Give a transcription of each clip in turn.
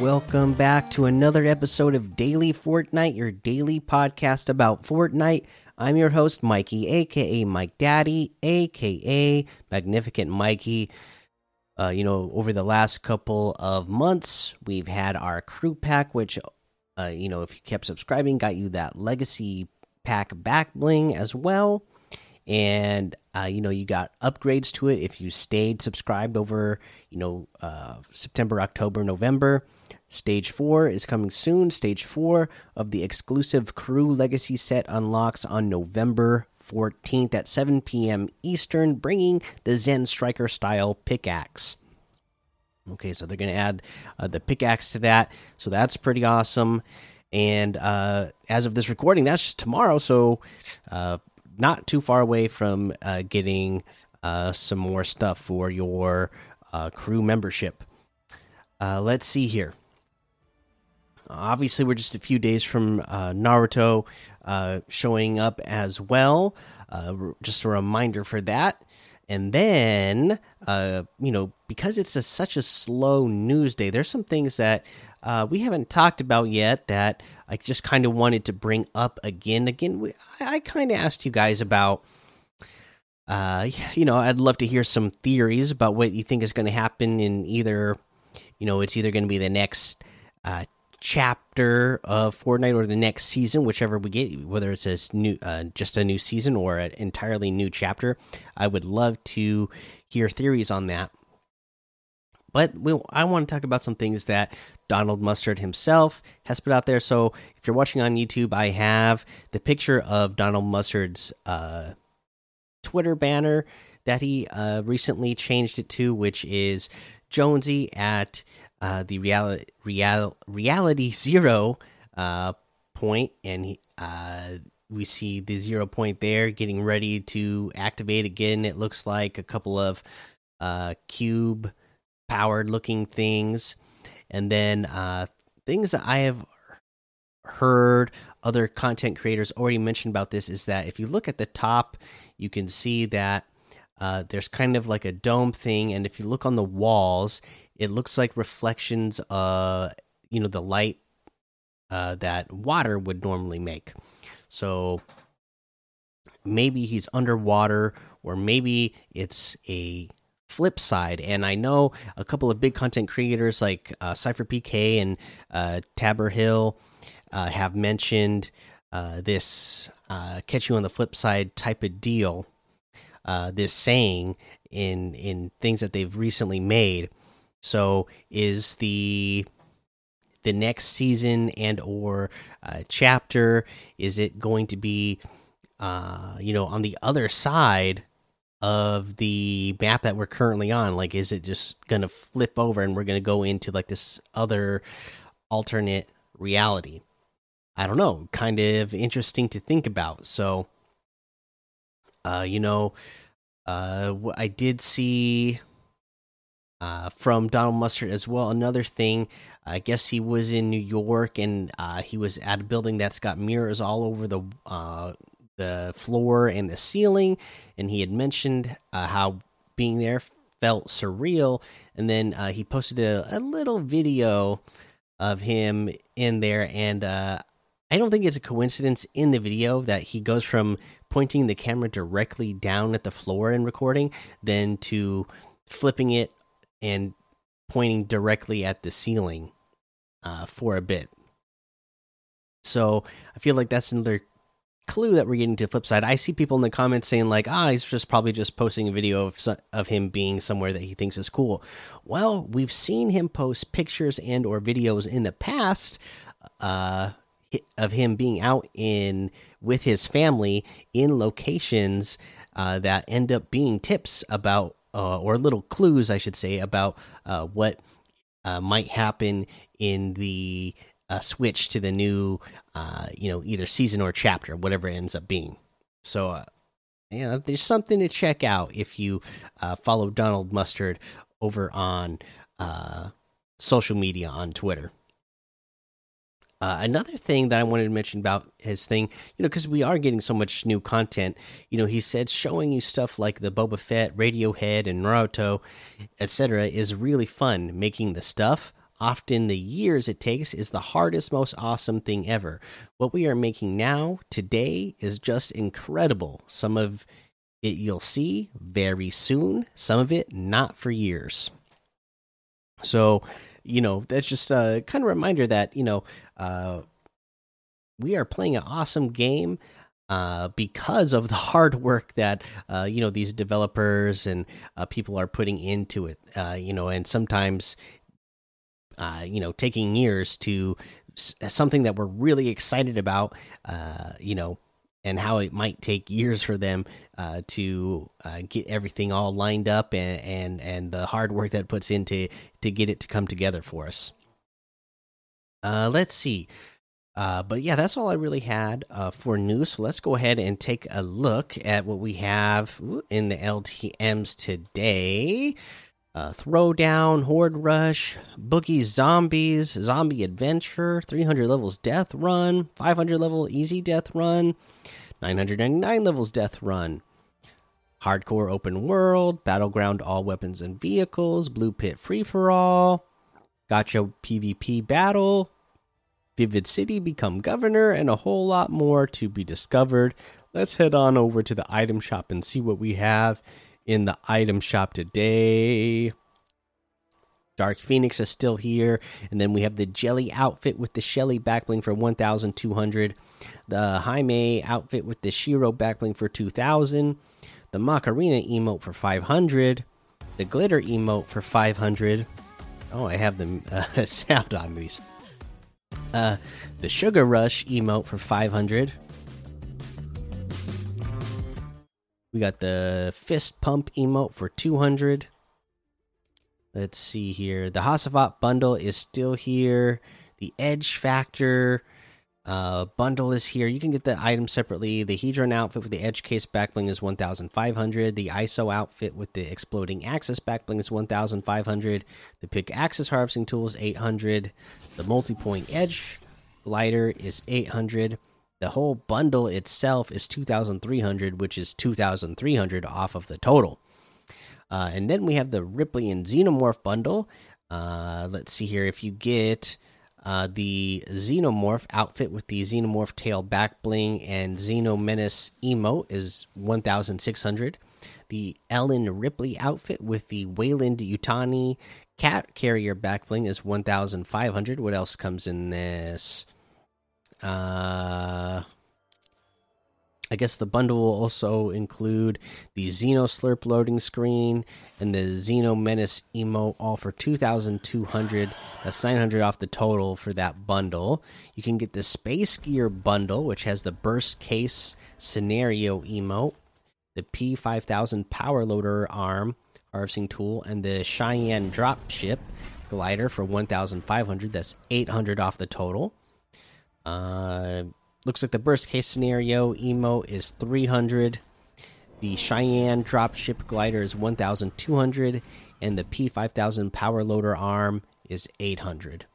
Welcome back to another episode of Daily Fortnite, your daily podcast about Fortnite. I'm your host, Mikey, aka Mike Daddy, aka Magnificent Mikey. Uh, you know, over the last couple of months, we've had our crew pack, which, uh, you know, if you kept subscribing, got you that legacy pack back bling as well. And, uh, you know, you got upgrades to it if you stayed subscribed over, you know, uh, September, October, November. Stage 4 is coming soon. Stage 4 of the exclusive Crew Legacy set unlocks on November 14th at 7 p.m. Eastern, bringing the Zen Striker style pickaxe. Okay, so they're going to add uh, the pickaxe to that. So that's pretty awesome. And uh, as of this recording, that's tomorrow. So uh, not too far away from uh, getting uh, some more stuff for your uh, crew membership. let's see here. Obviously, we're just a few days from uh, Naruto uh, showing up as well. Uh, just a reminder for that. And then, uh, you know, because it's a, such a slow news day, there's some things that uh, we haven't talked about yet that I just kind of wanted to bring up again. Again, we, I, I kind of asked you guys about. Uh, you know, I'd love to hear some theories about what you think is going to happen in either, you know, it's either going to be the next uh, chapter of Fortnite or the next season, whichever we get, whether it's a new, uh, just a new season or an entirely new chapter. I would love to hear theories on that. But we, I want to talk about some things that Donald Mustard himself has put out there. So if you're watching on YouTube, I have the picture of Donald Mustard's uh, Twitter banner that he uh, recently changed it to, which is Jonesy at uh, the reality real, reality zero uh, point, and he, uh, we see the zero point there getting ready to activate again. It looks like a couple of uh, cube powered looking things, and then uh, things that I have heard other content creators already mentioned about this is that if you look at the top, you can see that. Uh, there's kind of like a dome thing, and if you look on the walls, it looks like reflections uh you know the light uh that water would normally make. So maybe he's underwater or maybe it's a flip side. And i know a couple of big content creators like uh, Sypher PK and uh, tabber hill uh, have mentioned uh, this uh, catch you on the flip side type of deal uh, this saying in in things that they've recently made so is the the next season and or uh, chapter is it going to be uh, you know on the other side of the map that we're currently on? Like is it just gonna flip over and we're gonna go into like this other alternate reality? I don't know. Kind of interesting to think about. So uh you know uh i did see uh, from Donald Mustard as well. Another thing, I guess he was in New York and uh, he was at a building that's got mirrors all over the uh, the floor and the ceiling, and he had mentioned uh, how being there felt surreal. And then uh, he posted a, a, little video of him in there, and I don't think it's a coincidence in the video that he goes from pointing the camera directly down at the floor and recording, then to flipping it and pointing directly at the ceiling uh, for a bit. So I feel like that's another clue that we're getting to flip side. I see people in the comments saying like, "Ah, he's just probably just posting a video of of him being somewhere that he thinks is cool." Well, we've seen him post pictures and or videos in the past uh, of him being out in with his family in locations uh, that end up being tips about or little clues, I should say, about uh, what uh, might happen in the uh, switch to the new, uh, you know, either season or chapter, whatever it ends up being. So, uh, you know, there's something to check out if you follow Donald Mustard over on social media on Twitter. Uh, another thing that I wanted to mention about his thing, you know, because we are getting so much new content. You know, he said showing you stuff like the Boba Fett, Radiohead, and Naruto, etc., is really fun. Making the stuff often the years it takes is the hardest, most awesome thing ever. What we are making now, today, is just incredible. Some of it you'll see very soon, some of it not for years. So, you know, that's just a kind of reminder that, you know, uh, we are playing an awesome game. Uh, because of the hard work that uh, you know these developers and uh, people are putting into it, uh, you know, and sometimes uh, you know taking years to something that we're really excited about, uh, you know, and how it might take years for them uh, to uh, get everything all lined up and and and the hard work that puts into to get it to come together for us. Uh, let's see. Uh, but yeah, that's all I really had uh, for news. So let's go ahead and take a look at what we have in the LTM's today. Uh, Throwdown, Horde Rush, Boogie Zombies, Zombie Adventure, 300 levels Death Run, 500 level Easy Death Run, 999 levels Death Run, Hardcore Open World, Battleground All Weapons and Vehicles, Blue Pit Free for All, Gotcha PvP Battle, Vivid City Become Governor, and a whole lot more to be discovered. Let's head on over to the item shop and see what we have in the item shop today. Dark Phoenix is still here, and then we have the Jelly outfit with the Shelly backbling for 1,200, the Jaime outfit with the Shiro backbling for 2,000, the Macarena emote for 500, the Glitter emote for 500. Oh, I have them uh, sound on these. Uh, the Sugar Rush emote for 500. We got the fist pump emote for 200. Let's see here. The Hasavat bundle is still here. The Edge Factor uh, bundle is here. You can get the item separately. The Hedron outfit with the Edge Case backbling is 1,500. The ISO outfit with the Exploding Axis backbling is 1,500. The Pick Axis Harvesting Tool is 800. The Multi Point Edge Glider is 800 the whole bundle itself is 2300 which is 2300 off of the total. Uh, and then we have the ripley and xenomorph bundle. Uh, let's see here. If you get uh, the xenomorph outfit with the xenomorph tail back bling and xenomenace emote is 1600 the ellen ripley outfit with the Weyland Yutani cat carrier back bling is 1500 what else comes in this uh, I guess the bundle will also include the Xeno Slurp loading screen and the Xeno Menace emote, all for 2,200. That's 900 off the total for that bundle. You can get the Space Gear bundle, which has the Burst Case Scenario emote, the P5000 Power Loader arm harvesting tool, and the Cheyenne Dropship glider for 1,500. That's 800 off the total. Uh, looks like the worst case scenario emo is 300. The Cheyenne dropship glider is 1,200, and the P5000 power loader arm is 800.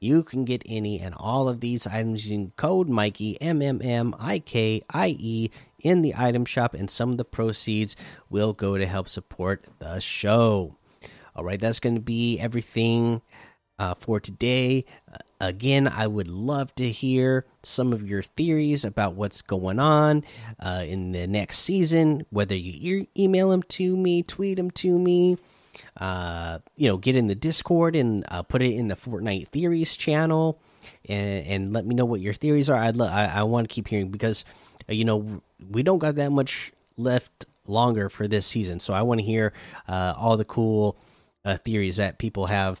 You can get any and all of these items using code Mikey M M M I K I E in the item shop, and some of the proceeds will go to help support the show. All right, that's going to be everything uh, for today. Uh, again, I would love to hear some of your theories about what's going on uh, in the next season. Whether you e email them to me, tweet them to me, uh, you know, get in the Discord and uh, put it in the Fortnite Theories channel, and, and let me know what your theories are. I'd I, I want to keep hearing because uh, you know we don't got that much left longer for this season, so I want to hear all the cool theories that people have